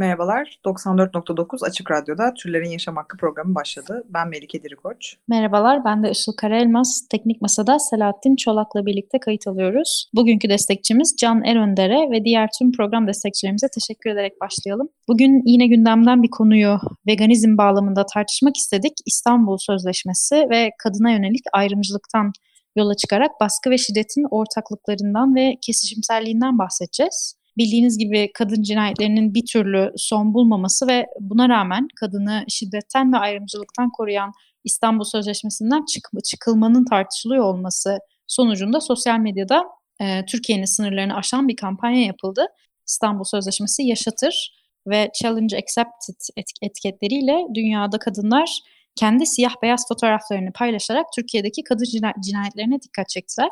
Merhabalar, 94.9 Açık Radyo'da Türlerin Yaşam Hakkı programı başladı. Ben Melike Dirikoç. Merhabalar, ben de Işıl Karaelmaz. Teknik Masa'da Selahattin Çolak'la birlikte kayıt alıyoruz. Bugünkü destekçimiz Can Eröndere ve diğer tüm program destekçilerimize teşekkür ederek başlayalım. Bugün yine gündemden bir konuyu veganizm bağlamında tartışmak istedik. İstanbul Sözleşmesi ve kadına yönelik ayrımcılıktan yola çıkarak baskı ve şiddetin ortaklıklarından ve kesişimselliğinden bahsedeceğiz. Bildiğiniz gibi kadın cinayetlerinin bir türlü son bulmaması ve buna rağmen kadını şiddetten ve ayrımcılıktan koruyan İstanbul Sözleşmesi'nden çık- çıkılmanın tartışılıyor olması sonucunda sosyal medyada e, Türkiye'nin sınırlarını aşan bir kampanya yapıldı. İstanbul Sözleşmesi yaşatır ve Challenge Accepted et- etiketleriyle dünyada kadınlar kendi siyah beyaz fotoğraflarını paylaşarak Türkiye'deki kadın cina- cinayetlerine dikkat çektiler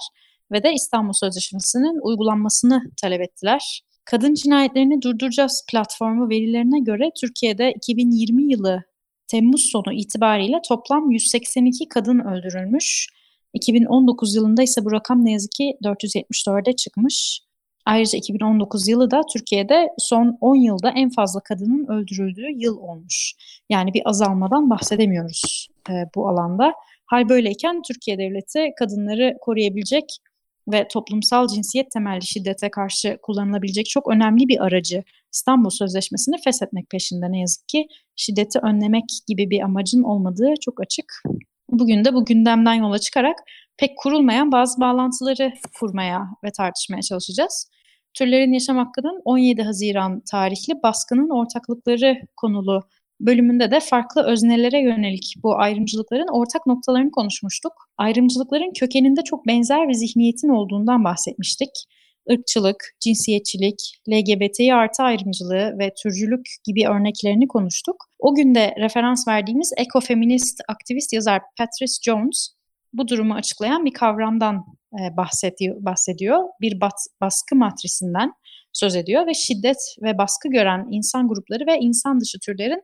ve de İstanbul Sözleşmesi'nin uygulanmasını talep ettiler. Kadın cinayetlerini durduracağız platformu verilerine göre Türkiye'de 2020 yılı Temmuz sonu itibariyle toplam 182 kadın öldürülmüş. 2019 yılında ise bu rakam ne yazık ki 474'e çıkmış. Ayrıca 2019 yılı da Türkiye'de son 10 yılda en fazla kadının öldürüldüğü yıl olmuş. Yani bir azalmadan bahsedemiyoruz e, bu alanda. Hal böyleyken Türkiye Devleti kadınları koruyabilecek ve toplumsal cinsiyet temelli şiddete karşı kullanılabilecek çok önemli bir aracı İstanbul Sözleşmesi'ni feshetmek peşinde ne yazık ki şiddeti önlemek gibi bir amacın olmadığı çok açık. Bugün de bu gündemden yola çıkarak pek kurulmayan bazı bağlantıları kurmaya ve tartışmaya çalışacağız. Türlerin Yaşam Hakkı'nın 17 Haziran tarihli baskının ortaklıkları konulu bölümünde de farklı öznelere yönelik bu ayrımcılıkların ortak noktalarını konuşmuştuk. Ayrımcılıkların kökeninde çok benzer bir zihniyetin olduğundan bahsetmiştik. Irkçılık, cinsiyetçilik, LGBTİ artı ayrımcılığı ve türcülük gibi örneklerini konuştuk. O günde referans verdiğimiz ekofeminist aktivist yazar Patrice Jones bu durumu açıklayan bir kavramdan e, bahsediyor, bahsediyor. Bir bat, baskı matrisinden söz ediyor ve şiddet ve baskı gören insan grupları ve insan dışı türlerin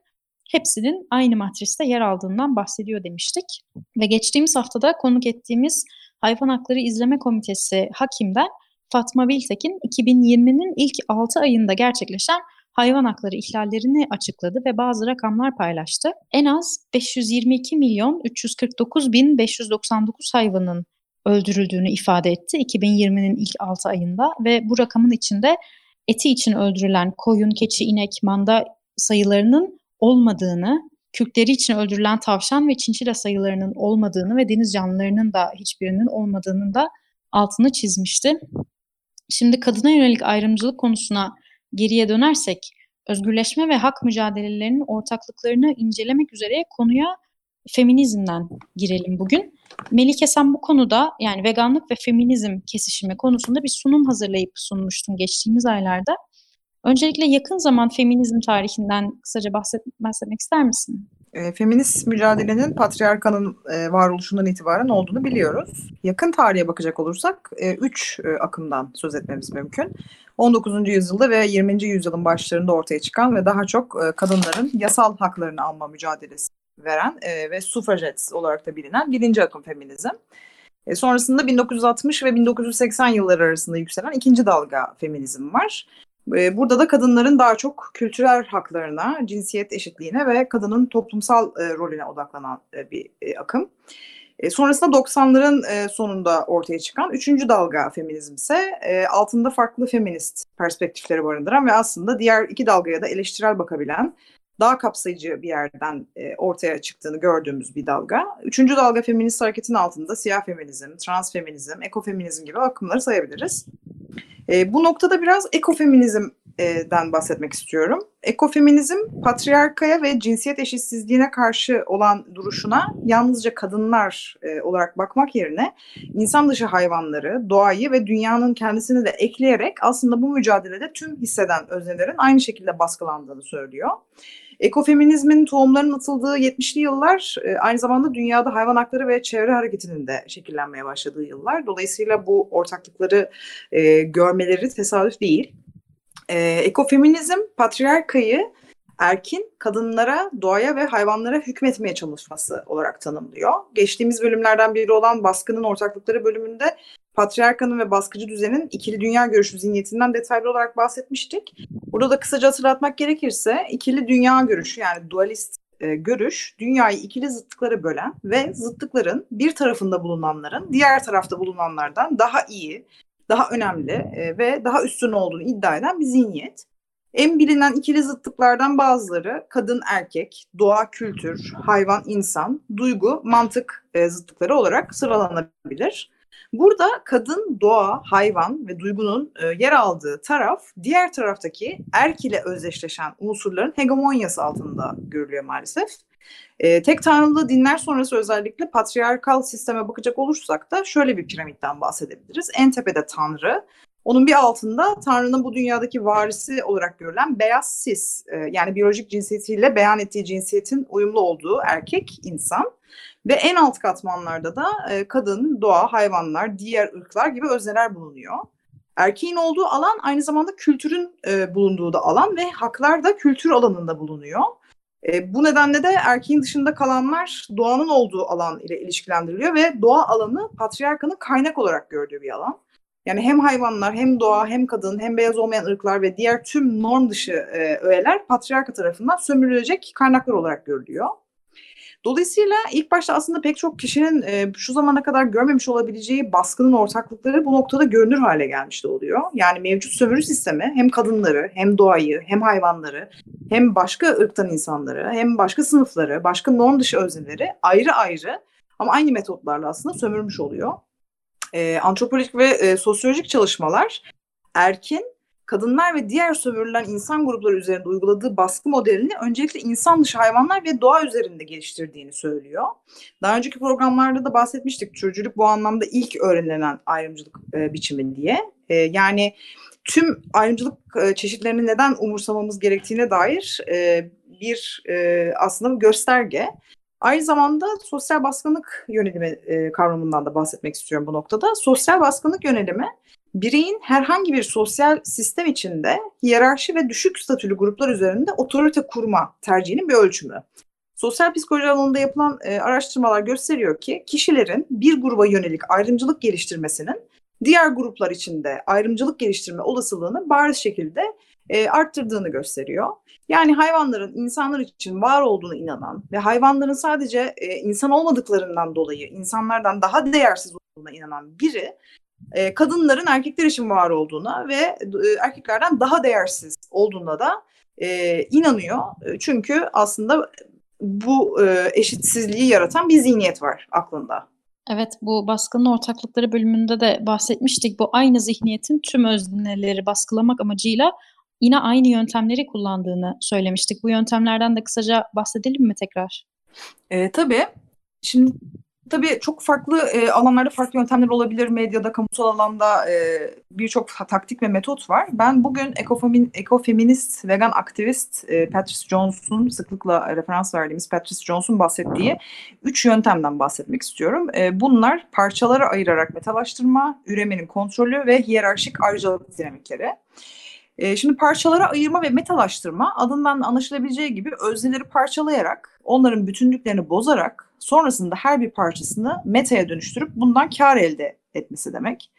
hepsinin aynı matriste yer aldığından bahsediyor demiştik. Ve geçtiğimiz haftada konuk ettiğimiz Hayvan Hakları İzleme Komitesi Hakim'den Fatma Biltekin 2020'nin ilk 6 ayında gerçekleşen hayvan hakları ihlallerini açıkladı ve bazı rakamlar paylaştı. En az 522 milyon 349 bin 599 hayvanın öldürüldüğünü ifade etti 2020'nin ilk 6 ayında ve bu rakamın içinde eti için öldürülen koyun, keçi, inek, manda sayılarının olmadığını, kürkleri için öldürülen tavşan ve çinçila sayılarının olmadığını ve deniz canlılarının da hiçbirinin olmadığının da altını çizmişti. Şimdi kadına yönelik ayrımcılık konusuna geriye dönersek, özgürleşme ve hak mücadelelerinin ortaklıklarını incelemek üzere konuya feminizmden girelim bugün. Melike sen bu konuda yani veganlık ve feminizm kesişimi konusunda bir sunum hazırlayıp sunmuştun geçtiğimiz aylarda. Öncelikle yakın zaman feminizm tarihinden kısaca bahset, bahsetmek ister misin? E, feminist mücadelenin patriarkanın e, varoluşundan itibaren olduğunu biliyoruz. Yakın tarihe bakacak olursak 3 e, akımdan söz etmemiz mümkün. 19. yüzyılda ve 20. yüzyılın başlarında ortaya çıkan ve daha çok kadınların yasal haklarını alma mücadelesi veren ve suffragettes olarak da bilinen birinci akım feminizm. Sonrasında 1960 ve 1980 yılları arasında yükselen ikinci dalga feminizm var. E, burada da kadınların daha çok kültürel haklarına, cinsiyet eşitliğine ve kadının toplumsal e, rolüne odaklanan e, bir e, akım. Sonrasında 90'ların e, sonunda ortaya çıkan üçüncü dalga feminizm ise altında farklı feminist perspektifleri barındıran ve aslında diğer iki dalgaya da eleştirel bakabilen daha kapsayıcı bir yerden e, ortaya çıktığını gördüğümüz bir dalga. Üçüncü dalga feminist hareketin altında siyah feminizm, trans feminizm, ekofeminizm gibi akımları sayabiliriz. E, bu noktada biraz ekofeminizm ekofeminizmden bahsetmek istiyorum. Ekofeminizm, patriarkaya ve cinsiyet eşitsizliğine karşı olan duruşuna yalnızca kadınlar e, olarak bakmak yerine insan dışı hayvanları, doğayı ve dünyanın kendisini de ekleyerek aslında bu mücadelede tüm hisseden öznelerin aynı şekilde baskılandığını söylüyor. Ekofeminizmin tohumlarının atıldığı 70'li yıllar e, aynı zamanda dünyada hayvan hakları ve çevre hareketinin de şekillenmeye başladığı yıllar. Dolayısıyla bu ortaklıkları e, görmeleri tesadüf değil. E, ekofeminizm patriarkayı erkin kadınlara, doğaya ve hayvanlara hükmetmeye çalışması olarak tanımlıyor. Geçtiğimiz bölümlerden biri olan baskının ortaklıkları bölümünde patriarkanın ve baskıcı düzenin ikili dünya görüşü zihniyetinden detaylı olarak bahsetmiştik. Burada da kısaca hatırlatmak gerekirse ikili dünya görüşü yani dualist e, görüş dünyayı ikili zıtlıklara bölen ve zıtlıkların bir tarafında bulunanların diğer tarafta bulunanlardan daha iyi, daha önemli e, ve daha üstün olduğunu iddia eden bir zihniyet. En bilinen ikili zıtlıklardan bazıları kadın erkek, doğa kültür, hayvan insan, duygu mantık e, zıtlıkları olarak sıralanabilir. Burada kadın, doğa, hayvan ve duygunun e, yer aldığı taraf diğer taraftaki erk ile özdeşleşen unsurların hegemonyası altında görülüyor maalesef. E, tek tanrılı dinler sonrası özellikle patriarkal sisteme bakacak olursak da şöyle bir piramitten bahsedebiliriz. En tepede tanrı, onun bir altında Tanrı'nın bu dünyadaki varisi olarak görülen beyaz sis e, yani biyolojik cinsiyetiyle beyan ettiği cinsiyetin uyumlu olduğu erkek insan. Ve en alt katmanlarda da e, kadın, doğa, hayvanlar, diğer ırklar gibi özneler bulunuyor. Erkeğin olduğu alan aynı zamanda kültürün e, bulunduğu da alan ve haklar da kültür alanında bulunuyor. Bu nedenle de erkeğin dışında kalanlar doğanın olduğu alan ile ilişkilendiriliyor ve doğa alanı patriarkanın kaynak olarak gördüğü bir alan. Yani hem hayvanlar hem doğa hem kadın hem beyaz olmayan ırklar ve diğer tüm norm dışı e, öğeler patriarka tarafından sömürülecek kaynaklar olarak görülüyor. Dolayısıyla ilk başta aslında pek çok kişinin e, şu zamana kadar görmemiş olabileceği baskının ortaklıkları bu noktada görünür hale gelmiş de oluyor. Yani mevcut sömürü sistemi hem kadınları hem doğayı hem hayvanları hem başka ırktan insanları hem başka sınıfları başka norm dışı özneleri ayrı ayrı ama aynı metotlarla aslında sömürmüş oluyor. E, antropolojik ve e, sosyolojik çalışmalar erkin kadınlar ve diğer sömürülen insan grupları üzerinde uyguladığı baskı modelini öncelikle insan dışı hayvanlar ve doğa üzerinde geliştirdiğini söylüyor. Daha önceki programlarda da bahsetmiştik. Türcülük bu anlamda ilk öğrenilen ayrımcılık e, biçimi diye. E, yani tüm ayrımcılık e, çeşitlerini neden umursamamız gerektiğine dair e, bir e, aslında bir gösterge. Aynı zamanda sosyal baskınlık yönelimi e, kavramından da bahsetmek istiyorum bu noktada. Sosyal baskınlık yönelimi bireyin herhangi bir sosyal sistem içinde hiyerarşi ve düşük statülü gruplar üzerinde otorite kurma tercihinin bir ölçümü. Sosyal psikoloji alanında yapılan e, araştırmalar gösteriyor ki kişilerin bir gruba yönelik ayrımcılık geliştirmesinin diğer gruplar içinde ayrımcılık geliştirme olasılığını bariz şekilde e, arttırdığını gösteriyor. Yani hayvanların insanlar için var olduğunu inanan ve hayvanların sadece e, insan olmadıklarından dolayı insanlardan daha değersiz olduğuna inanan biri e, kadınların erkekler için var olduğuna ve e, erkeklerden daha değersiz olduğuna da e, inanıyor. E, çünkü aslında bu e, eşitsizliği yaratan bir zihniyet var aklında. Evet, bu baskının ortaklıkları bölümünde de bahsetmiştik. Bu aynı zihniyetin tüm özneleri baskılamak amacıyla yine aynı yöntemleri kullandığını söylemiştik. Bu yöntemlerden de kısaca bahsedelim mi tekrar? E, tabii. Şimdi tabii çok farklı e, alanlarda farklı yöntemler olabilir. Medyada, kamusal alanda e, birçok taktik ve metot var. Ben bugün ekofemin, ekofeminist, vegan aktivist e, Patrice Jones'un sıklıkla referans verdiğimiz Patrice Jones'un bahsettiği üç yöntemden bahsetmek istiyorum. E, bunlar parçalara ayırarak metalaştırma, üremenin kontrolü ve hiyerarşik ayrıcalık dinamikleri. E, şimdi parçalara ayırma ve metalaştırma adından anlaşılabileceği gibi özneleri parçalayarak, onların bütünlüklerini bozarak sonrasında her bir parçasını metaya dönüştürüp bundan kar elde etmesi demek.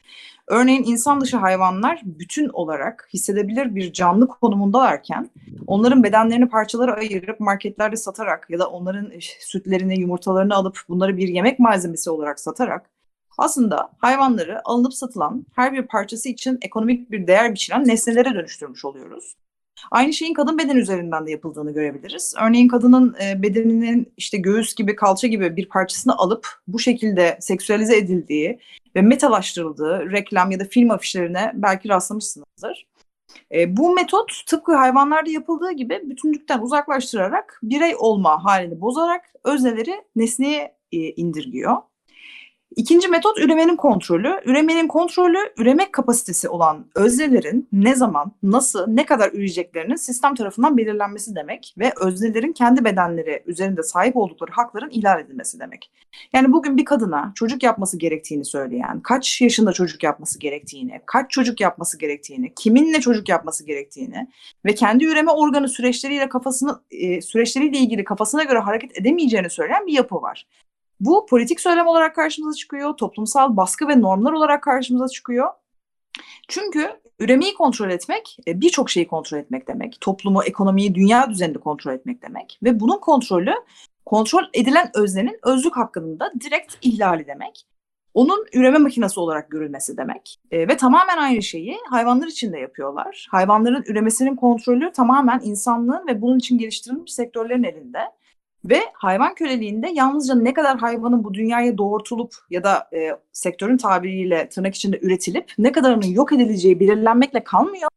Örneğin insan dışı hayvanlar bütün olarak hissedebilir bir canlı konumundalarken onların bedenlerini parçalara ayırıp marketlerde satarak ya da onların sütlerini, yumurtalarını alıp bunları bir yemek malzemesi olarak satarak aslında hayvanları alınıp satılan her bir parçası için ekonomik bir değer biçilen nesnelere dönüştürmüş oluyoruz. Aynı şeyin kadın beden üzerinden de yapıldığını görebiliriz. Örneğin kadının e, bedeninin işte göğüs gibi, kalça gibi bir parçasını alıp bu şekilde seksüelize edildiği ve metalaştırıldığı reklam ya da film afişlerine belki rastlamışsınızdır. E, bu metot tıpkı hayvanlarda yapıldığı gibi bütünlükten uzaklaştırarak birey olma halini bozarak özneleri nesneye e, indirgiyor. İkinci metot üremenin kontrolü. Üremenin kontrolü, üreme kapasitesi olan öznelerin ne zaman, nasıl, ne kadar üreyeceklerinin sistem tarafından belirlenmesi demek ve öznelerin kendi bedenleri üzerinde sahip oldukları hakların ihlal edilmesi demek. Yani bugün bir kadına çocuk yapması gerektiğini söyleyen, kaç yaşında çocuk yapması gerektiğini, kaç çocuk yapması gerektiğini, kiminle çocuk yapması gerektiğini ve kendi üreme organı süreçleriyle kafasını e, süreçleriyle ilgili kafasına göre hareket edemeyeceğini söyleyen bir yapı var. Bu politik söylem olarak karşımıza çıkıyor, toplumsal baskı ve normlar olarak karşımıza çıkıyor. Çünkü üremeyi kontrol etmek e, birçok şeyi kontrol etmek demek. Toplumu, ekonomiyi, dünya düzenini kontrol etmek demek. Ve bunun kontrolü kontrol edilen öznenin özlük hakkının da direkt ihlali demek. Onun üreme makinesi olarak görülmesi demek. E, ve tamamen aynı şeyi hayvanlar için de yapıyorlar. Hayvanların üremesinin kontrolü tamamen insanlığın ve bunun için geliştirilmiş sektörlerin elinde. Ve hayvan köleliğinde yalnızca ne kadar hayvanın bu dünyaya doğurtulup ya da e, sektörün tabiriyle tırnak içinde üretilip ne kadarının yok edileceği belirlenmekle kalmıyor.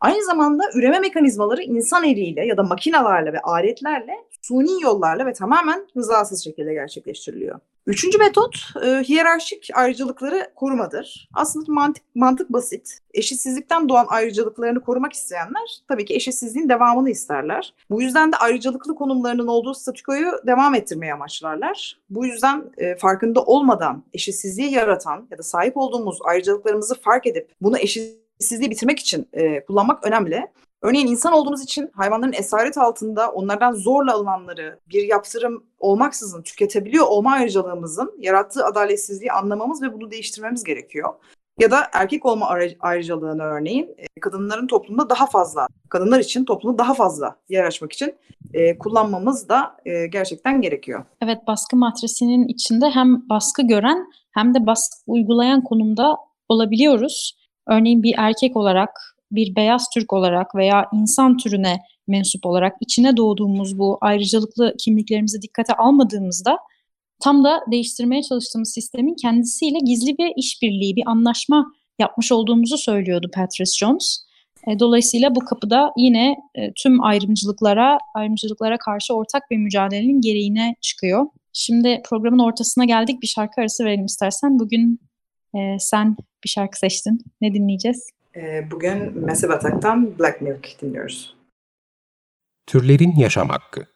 Aynı zamanda üreme mekanizmaları insan eliyle ya da makinalarla ve aletlerle suni yollarla ve tamamen rızasız şekilde gerçekleştiriliyor. Üçüncü metot e, hiyerarşik ayrıcalıkları korumadır. Aslında mantık, mantık basit. Eşitsizlikten doğan ayrıcalıklarını korumak isteyenler tabii ki eşitsizliğin devamını isterler. Bu yüzden de ayrıcalıklı konumlarının olduğu statükoyu devam ettirmeye amaçlarlar. Bu yüzden e, farkında olmadan eşitsizliği yaratan ya da sahip olduğumuz ayrıcalıklarımızı fark edip bunu eşitsizliği bitirmek için e, kullanmak önemli. Örneğin insan olduğumuz için hayvanların esaret altında onlardan zorla alınanları bir yaptırım olmaksızın tüketebiliyor olma ayrıcalığımızın yarattığı adaletsizliği anlamamız ve bunu değiştirmemiz gerekiyor. Ya da erkek olma ayrıcalığını örneğin e, kadınların toplumda daha fazla, kadınlar için toplumda daha fazla yer açmak için e, kullanmamız da e, gerçekten gerekiyor. Evet baskı matrisinin içinde hem baskı gören hem de baskı uygulayan konumda olabiliyoruz. Örneğin bir erkek olarak bir beyaz Türk olarak veya insan türüne mensup olarak içine doğduğumuz bu ayrıcalıklı kimliklerimizi dikkate almadığımızda tam da değiştirmeye çalıştığımız sistemin kendisiyle gizli bir işbirliği, bir anlaşma yapmış olduğumuzu söylüyordu Patrice Jones. E, dolayısıyla bu kapıda yine e, tüm ayrımcılıklara, ayrımcılıklara karşı ortak bir mücadelenin gereğine çıkıyor. Şimdi programın ortasına geldik. Bir şarkı arası verelim istersen. Bugün e, sen bir şarkı seçtin. Ne dinleyeceğiz? Ee, bugün Massive Attack'tan Black Milk dinliyoruz. Türlerin Yaşam Hakkı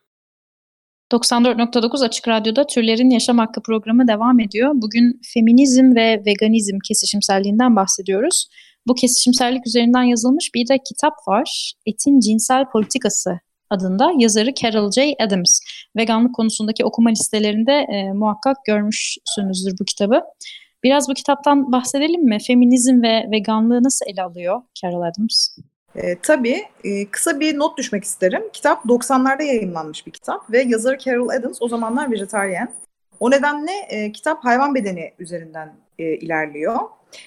94.9 Açık Radyo'da Türlerin Yaşam Hakkı programı devam ediyor. Bugün feminizm ve veganizm kesişimselliğinden bahsediyoruz. Bu kesişimsellik üzerinden yazılmış bir de kitap var. Etin Cinsel Politikası adında yazarı Carol J. Adams. Veganlık konusundaki okuma listelerinde e, muhakkak görmüşsünüzdür bu kitabı. Biraz bu kitaptan bahsedelim mi? Feminizm ve veganlığı nasıl ele alıyor Carol Adams? E, tabii. E, kısa bir not düşmek isterim. Kitap 90'larda yayınlanmış bir kitap ve yazarı Carol Adams o zamanlar vejetaryen. O nedenle e, kitap hayvan bedeni üzerinden e, ilerliyor.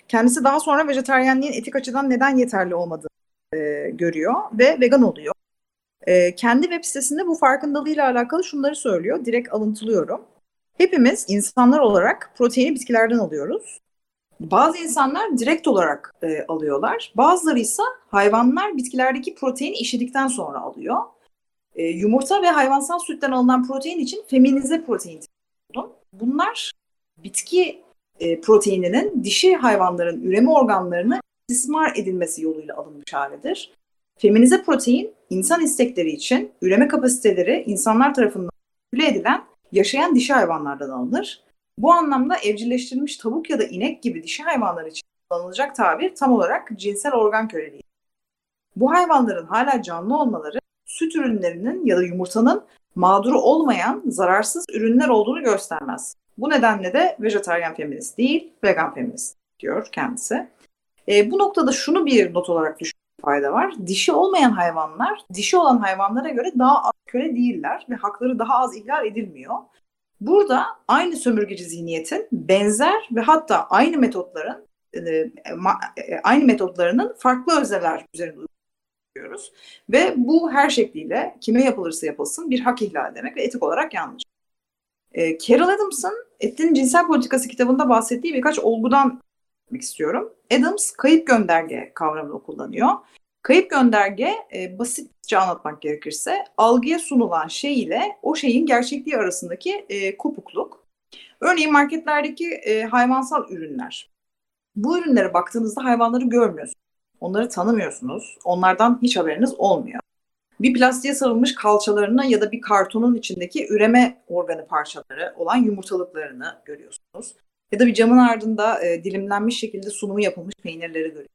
Kendisi daha sonra vejetaryenliğin etik açıdan neden yeterli olmadığını e, görüyor ve vegan oluyor. E, kendi web sitesinde bu farkındalığıyla alakalı şunları söylüyor. Direkt alıntılıyorum. Hepimiz insanlar olarak proteini bitkilerden alıyoruz. Bazı insanlar direkt olarak e, alıyorlar. Bazıları ise hayvanlar bitkilerdeki proteini işledikten sonra alıyor. E, yumurta ve hayvansal sütten alınan protein için feminize protein. Bunlar bitki e, proteininin dişi hayvanların üreme organlarını istismar edilmesi yoluyla alınmış halidir. Feminize protein insan istekleri için üreme kapasiteleri insanlar tarafından edilen yaşayan dişi hayvanlardan alınır. Bu anlamda evcilleştirilmiş tavuk ya da inek gibi dişi hayvanlar için kullanılacak tabir tam olarak cinsel organ köleliği. Bu hayvanların hala canlı olmaları süt ürünlerinin ya da yumurtanın mağduru olmayan zararsız ürünler olduğunu göstermez. Bu nedenle de vejetaryen feminist değil, vegan feminist diyor kendisi. E, bu noktada şunu bir not olarak düşünmek fayda var. Dişi olmayan hayvanlar, dişi olan hayvanlara göre daha az köle değiller ve hakları daha az ihlal edilmiyor. Burada aynı sömürgeci zihniyetin benzer ve hatta aynı metotların e, e, aynı metotlarının farklı özneler üzerinde uyguluyoruz. Ve bu her şekliyle kime yapılırsa yapılsın bir hak ihlal demek ve etik olarak yanlış. E, Carol Adams'ın Etin Cinsel Politikası kitabında bahsettiği birkaç olgudan istiyorum. Adams kayıp gönderge kavramını kullanıyor. Kayıp gönderge e, basitçe anlatmak gerekirse algıya sunulan şey ile o şeyin gerçekliği arasındaki e, kopukluk. Örneğin marketlerdeki e, hayvansal ürünler. Bu ürünlere baktığınızda hayvanları görmüyorsunuz. Onları tanımıyorsunuz. Onlardan hiç haberiniz olmuyor. Bir plastiğe sarılmış kalçalarını ya da bir kartonun içindeki üreme organı parçaları olan yumurtalıklarını görüyorsunuz. Ya da bir camın ardında e, dilimlenmiş şekilde sunumu yapılmış peynirleri görüyorsunuz.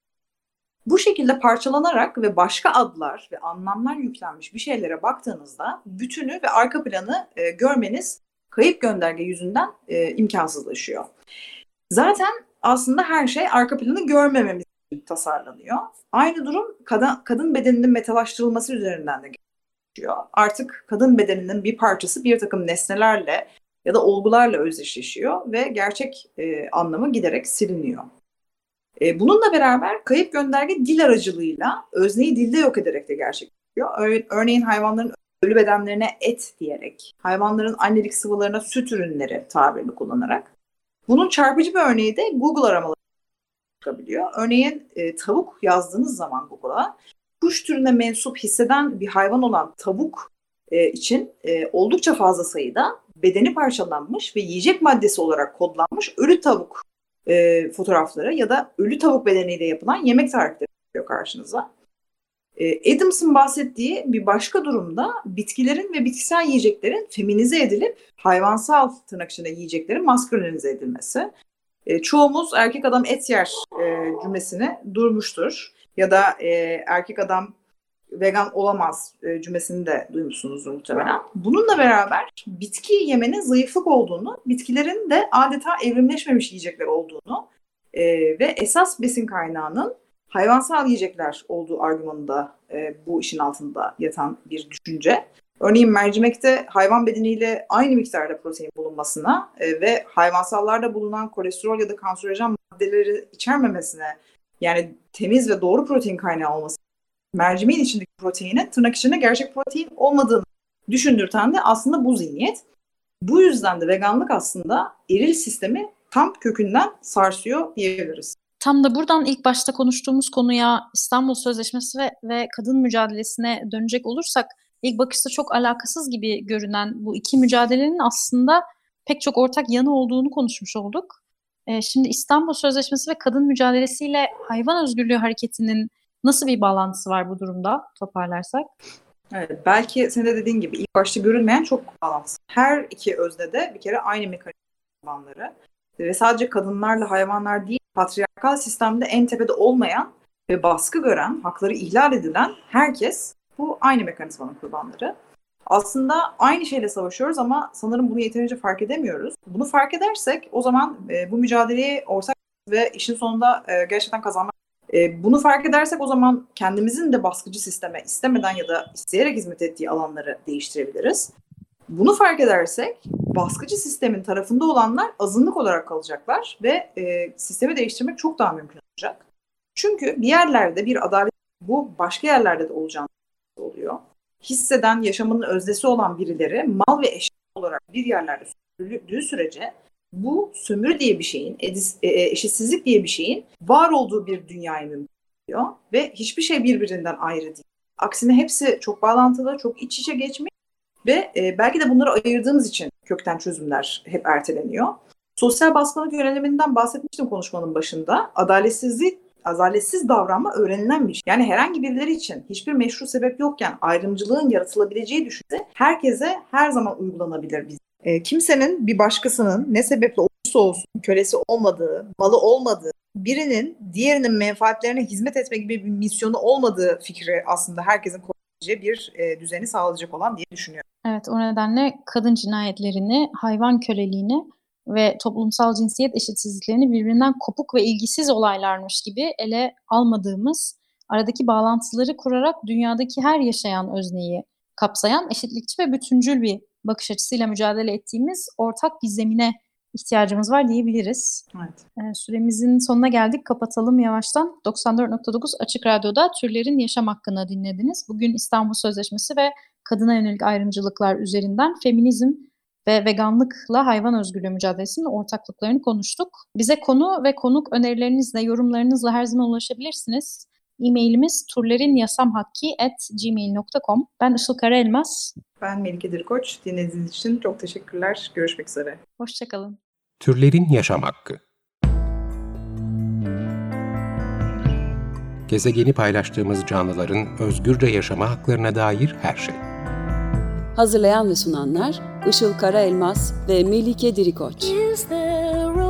Bu şekilde parçalanarak ve başka adlar ve anlamlar yüklenmiş bir şeylere baktığınızda bütünü ve arka planı e, görmeniz kayıp gönderge yüzünden e, imkansızlaşıyor. Zaten aslında her şey arka planı görmememiz için tasarlanıyor. Aynı durum kadın, kadın bedeninin metalaştırılması üzerinden de geçiyor. Artık kadın bedeninin bir parçası bir takım nesnelerle ya da olgularla özdeşleşiyor ve gerçek e, anlamı giderek siliniyor. E, bununla beraber kayıp gönderge dil aracılığıyla özneyi dilde yok ederek de gerçekleşiyor. Örneğin hayvanların ölü bedenlerine et diyerek, hayvanların annelik sıvılarına süt ürünleri tabirini kullanarak. Bunun çarpıcı bir örneği de Google aramaları çıkabiliyor. Örneğin e, tavuk yazdığınız zaman Google'a kuş türüne mensup hisseden bir hayvan olan tavuk e, için e, oldukça fazla sayıda bedeni parçalanmış ve yiyecek maddesi olarak kodlanmış ölü tavuk e, fotoğrafları ya da ölü tavuk bedeniyle yapılan yemek tarifleri çıkıyor karşınıza. E, Adams'ın bahsettiği bir başka durumda bitkilerin ve bitkisel yiyeceklerin feminize edilip hayvansal tırnak içinde yiyeceklerin maskülinize edilmesi. E, çoğumuz erkek adam et yer e, cümlesini durmuştur. Ya da e, erkek adam vegan olamaz e, cümlesini de duymuşsunuzdur muhtemelen. Bununla beraber bitki yemenin zayıflık olduğunu, bitkilerin de adeta evrimleşmemiş yiyecekler olduğunu e, ve esas besin kaynağının hayvansal yiyecekler olduğu argümanı da e, bu işin altında yatan bir düşünce. Örneğin mercimekte hayvan bedeniyle aynı miktarda protein bulunmasına e, ve hayvansallarda bulunan kolesterol ya da kanserojen maddeleri içermemesine yani temiz ve doğru protein kaynağı olması mercimeğin içindeki proteinin tırnak içinde gerçek protein olmadığını düşündürten de aslında bu zihniyet. Bu yüzden de veganlık aslında eril sistemi tam kökünden sarsıyor diyebiliriz. Tam da buradan ilk başta konuştuğumuz konuya İstanbul Sözleşmesi ve, ve kadın mücadelesine dönecek olursak ilk bakışta çok alakasız gibi görünen bu iki mücadelenin aslında pek çok ortak yanı olduğunu konuşmuş olduk. Ee, şimdi İstanbul Sözleşmesi ve kadın mücadelesiyle hayvan özgürlüğü hareketinin nasıl bir bağlantısı var bu durumda toparlarsak? Evet, belki senin de dediğin gibi ilk başta görünmeyen çok bağlantısı. Her iki özde de bir kere aynı mekanizmaları ve sadece kadınlarla hayvanlar değil, patriarkal sistemde en tepede olmayan ve baskı gören, hakları ihlal edilen herkes bu aynı mekanizmanın kurbanları. Aslında aynı şeyle savaşıyoruz ama sanırım bunu yeterince fark edemiyoruz. Bunu fark edersek o zaman e, bu mücadeleyi ortak ve işin sonunda e, gerçekten kazanmak. E, bunu fark edersek o zaman kendimizin de baskıcı sisteme istemeden ya da isteyerek hizmet ettiği alanları değiştirebiliriz. Bunu fark edersek baskıcı sistemin tarafında olanlar azınlık olarak kalacaklar ve e, sistemi değiştirmek çok daha mümkün olacak. Çünkü bir yerlerde bir adalet bu başka yerlerde de olacağını oluyor. Hisseden, yaşamının özdesi olan birileri mal ve eşya olarak bir yerlerde sömürüldüğü sürece bu sömürü diye bir şeyin, e, e eşitsizlik diye bir şeyin var olduğu bir dünyayı mümkün ve hiçbir şey birbirinden ayrı değil. Aksine hepsi çok bağlantılı, çok iç içe geçmiş ve e, belki de bunları ayırdığımız için kökten çözümler hep erteleniyor. Sosyal baskınlık yöneliminden bahsetmiştim konuşmanın başında. Adaletsizlik adaletsiz davranma öğrenilen bir şey. Yani herhangi birileri için hiçbir meşru sebep yokken ayrımcılığın yaratılabileceği düşünce herkese her zaman uygulanabilir biz. E, kimsenin bir başkasının ne sebeple olursa olsun kölesi olmadığı, malı olmadığı, birinin diğerinin menfaatlerine hizmet etme gibi bir misyonu olmadığı fikri aslında herkesin bir e, düzeni sağlayacak olan diye düşünüyorum. Evet o nedenle kadın cinayetlerini, hayvan köleliğini ve toplumsal cinsiyet eşitsizliklerini birbirinden kopuk ve ilgisiz olaylarmış gibi ele almadığımız, aradaki bağlantıları kurarak dünyadaki her yaşayan özneyi kapsayan eşitlikçi ve bütüncül bir bakış açısıyla mücadele ettiğimiz ortak bir zemine ihtiyacımız var diyebiliriz. Evet. Ee, süremizin sonuna geldik. Kapatalım yavaştan. 94.9 Açık Radyo'da Türlerin Yaşam Hakkını dinlediniz. Bugün İstanbul Sözleşmesi ve kadına yönelik ayrımcılıklar üzerinden feminizm ve veganlıkla hayvan özgürlüğü mücadelesinin ortaklıklarını konuştuk. Bize konu ve konuk önerilerinizle, yorumlarınızla her zaman ulaşabilirsiniz. E-mailimiz turlerinyasamhakki.gmail.com Ben Işıl Karaelmaz. Ben Melike Dirkoç. Dinlediğiniz için çok teşekkürler. Görüşmek üzere. Hoşçakalın. Türlerin yaşam hakkı. Gezegeni paylaştığımız canlıların özgürce yaşama haklarına dair her şey. Hazırlayan ve sunanlar Işıl Karaelmaz ve Melike Dirikoç. Is there